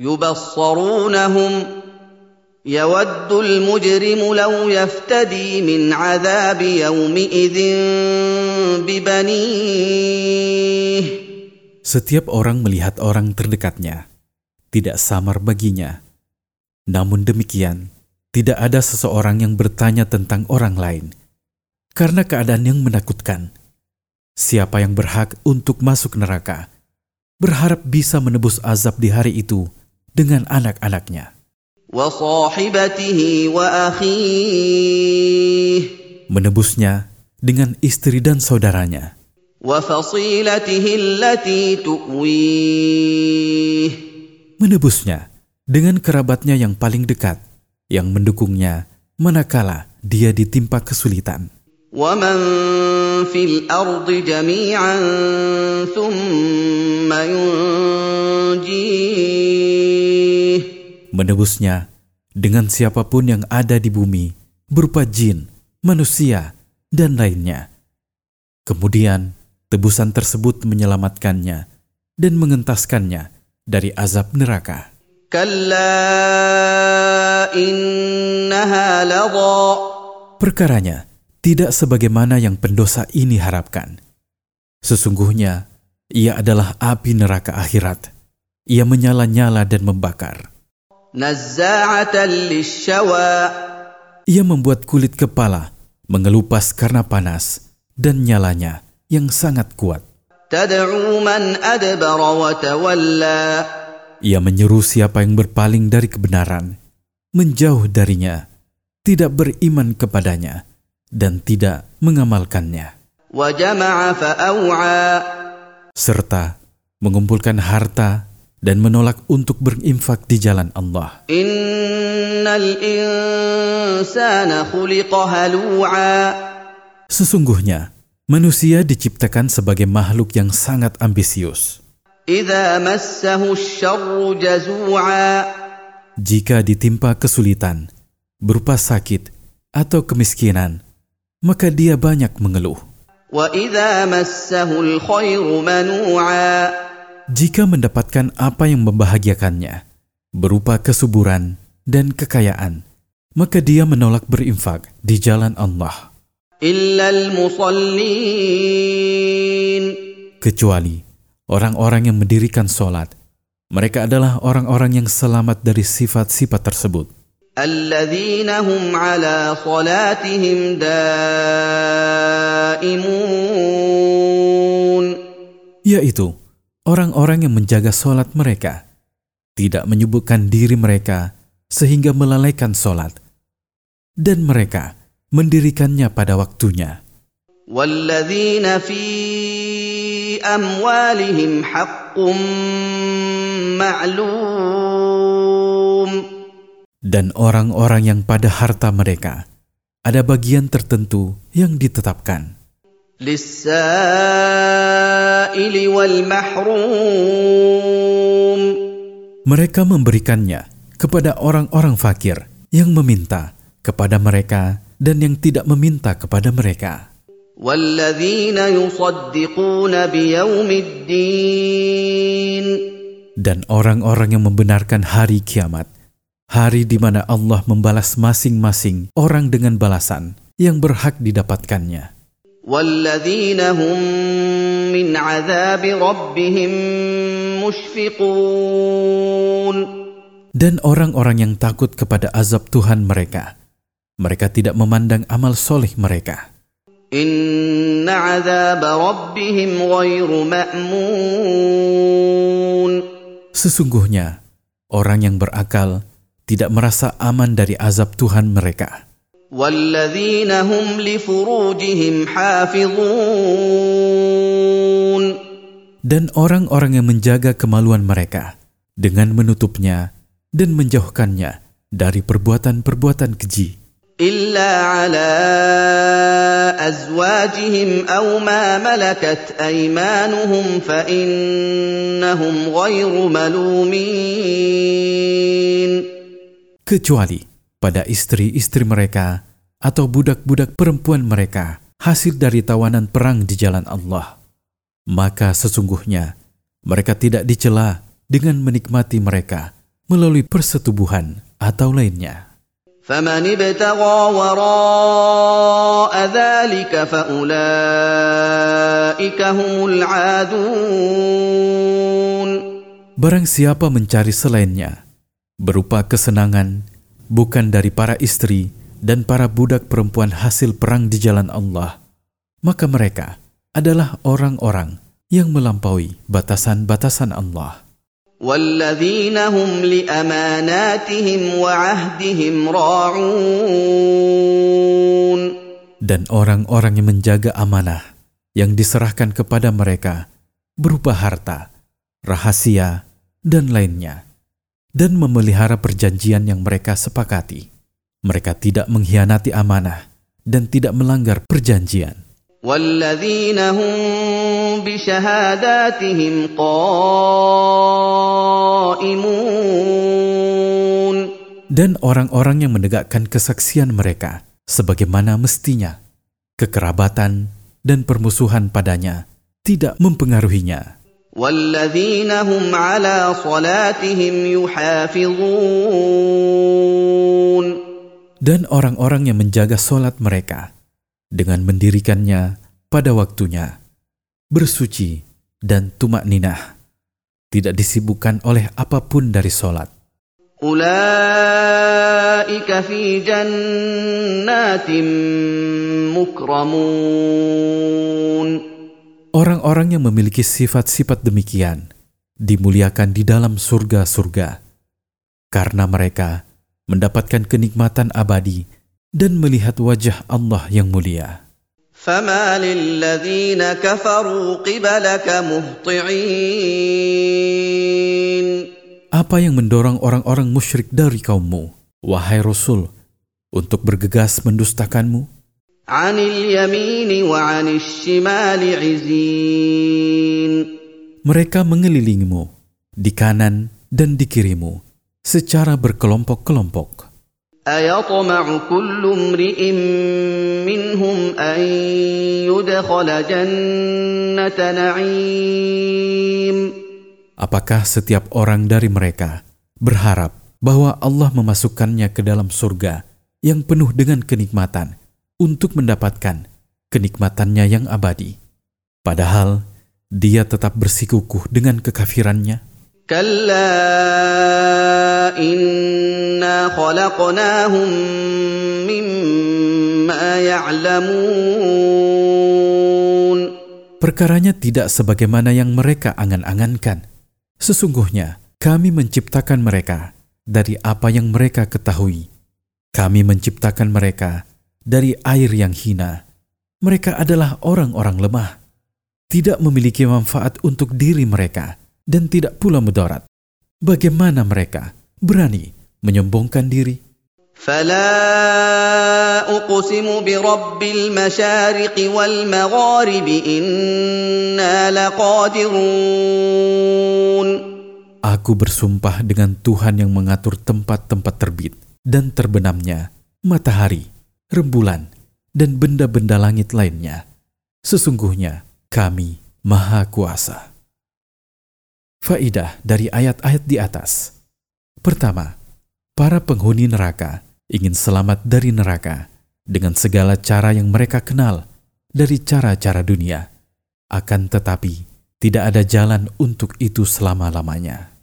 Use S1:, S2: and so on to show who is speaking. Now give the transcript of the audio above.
S1: يبصرونهم يود المجرم لو يفتدي من عذاب يومئذ ببنيه
S2: Setiap orang melihat orang terdekatnya, tidak samar baginya. Namun demikian, tidak ada seseorang yang bertanya tentang orang lain, karena keadaan yang menakutkan. Siapa yang berhak untuk masuk neraka, berharap bisa menebus azab di hari itu dengan anak-anaknya.
S1: وصاحبته وأخيه
S2: Menebusnya dengan istri dan saudaranya,
S1: وفصيلته التي تؤويه
S2: menebusnya dengan kerabatnya yang paling dekat, yang mendukungnya manakala dia ditimpa kesulitan.
S1: ومن في الأرض جميعا ثم ينجيه
S2: menebusnya dengan siapa pun yang ada di bumi, berupa jin, manusia, dan lainnya. Kemudian, tebusan tersebut menyelamatkannya dan mengentaskannya dari azab neraka. Perkaranya tidak sebagaimana yang pendosa ini harapkan. Sesungguhnya, ia adalah api neraka akhirat. Ia menyala-nyala dan membakar. Ia membuat kulit kepala mengelupas karena panas dan nyalanya yang sangat kuat. Ia menyeru siapa yang berpaling dari kebenaran, menjauh darinya, tidak beriman kepadanya, dan tidak mengamalkannya. Serta mengumpulkan harta dan menolak untuk berinfak di jalan Allah.
S1: Innal insana halu'a.
S2: Sesungguhnya manusia diciptakan sebagai makhluk yang sangat ambisius. Jika ditimpa kesulitan berupa sakit atau kemiskinan, maka dia banyak mengeluh.
S1: Wa massahu
S2: Jika mendapatkan apa yang membahagiakannya, berupa kesuburan dan kekayaan, maka dia menolak berinfak di jalan Allah,
S1: إلا المصلين
S2: kecuali orang-orang yang mendirikan sholat. Mereka adalah orang-orang yang selamat dari sifat-sifat tersebut,
S1: الذين هم على صلاتهم دائمون
S2: yaitu orang-orang yang menjaga sholat mereka, tidak menyibukkan diri mereka sehingga melalaikan sholat, dan mereka mendirikannya pada waktunya.
S1: والذين في أموالهم حق معلوم
S2: dan orang-orang yang pada harta mereka ada bagian tertentu yang ditetapkan.
S1: للسائل والمحروم
S2: Mereka memberikannya kepada orang-orang fakir yang meminta kepada mereka dan yang tidak meminta kepada mereka.
S1: والذين يصدقون بيوم الدين
S2: Dan orang-orang yang membenarkan hari kiamat, hari di mana Allah membalas masing-masing orang dengan balasan yang berhak didapatkannya.
S1: والذين هم من عذاب ربهم مشفقون
S2: Dan orang-orang yang takut kepada azab Tuhan mereka, mereka tidak memandang amal soleh mereka.
S1: إن عذاب ربهم غير مأمون
S2: Sesungguhnya, orang yang berakal tidak merasa aman dari azab Tuhan mereka.
S1: والذين هم لفروجهم حافظون
S2: Dan orang-orang yang menjaga kemaluan mereka dengan menutupnya dan menjauhkannya dari perbuatan-perbuatan keji,
S1: إلا على أزواجهم أو ما ملكت أيمانهم فإنهم غير ملومين
S2: kecuali pada istri-istri mereka atau budak-budak perempuan mereka hasil dari tawanan perang di jalan Allah. Maka sesungguhnya mereka tidak dicela dengan menikmati mereka melalui persetubuhan atau lainnya.
S1: فمن ابتغى وراء ذلك فأولئك هم العادون
S2: Barang siapa mencari selainnya, berupa kesenangan, bukan dari para istri dan para budak perempuan hasil perang di jalan Allah, maka mereka adalah orang-orang yang melampaui batasan-batasan Allah.
S1: والذين هم لأماناتهم وعهدهم راعون
S2: Dan orang-orang yang menjaga amanah yang diserahkan kepada mereka berupa harta, rahasia, dan lainnya, dan memelihara perjanjian yang mereka sepakati. Mereka tidak mengkhianati amanah dan tidak melanggar perjanjian.
S1: والذين هم بشهاداتهم قائمون
S2: Dan orang-orang yang menegakkan kesaksian mereka sebagaimana mestinya, kekerabatan dan permusuhan padanya tidak mempengaruhinya.
S1: والذين هم على صلاتهم يحافظون
S2: Dan orang-orang yang menjaga solat mereka dengan mendirikannya pada waktunya, bersuci dan tumak ninah, tidak disibukkan oleh apapun dari solat.
S1: أولئك في جنات مكرمون
S2: Orang-orang yang memiliki sifat-sifat demikian dimuliakan di dalam surga-surga karena mereka mendapatkan kenikmatan abadi dan melihat wajah Allah yang mulia.
S1: فما للذين كفروا قبلك مهطعين
S2: Apa yang mendorong orang-orang musyrik dari kaummu, wahai Rasul, untuk bergegas mendustakanmu?
S1: عن اليمين وعن الشمال عزين
S2: Mereka mengelilingimu di kanan dan di kirimu secara berkelompok-kelompok.
S1: أيطمع كل امرئ منهم أن يدخل جنة نعيم
S2: Apakah setiap orang dari mereka berharap bahwa Allah memasukkannya ke dalam surga yang penuh dengan kenikmatan untuk mendapatkan kenikmatannya yang abadi. Padahal dia tetap bersikukuh dengan kekafirannya.
S1: Kalla inna khalaqnahum mimma ya'lamun.
S2: Perkaranya tidak sebagaimana yang mereka angan-angankan. Sesungguhnya kami menciptakan mereka dari apa yang mereka ketahui. Kami menciptakan mereka dari air yang hina. Mereka adalah orang-orang lemah, tidak memiliki manfaat untuk diri mereka, dan tidak pula mudarat. Bagaimana mereka berani menyombongkan diri?
S1: فلا أقسم برب المشارق والمغارب إنا لقادرون
S2: Aku bersumpah dengan Tuhan yang mengatur tempat-tempat terbit dan terbenamnya, matahari, rembulan, dan benda-benda langit lainnya. Sesungguhnya kami maha kuasa. Faidah dari ayat-ayat di atas. Pertama, para penghuni neraka ingin selamat dari neraka dengan segala cara yang mereka kenal dari cara-cara dunia. Akan tetapi, tidak ada jalan untuk itu selama-lamanya.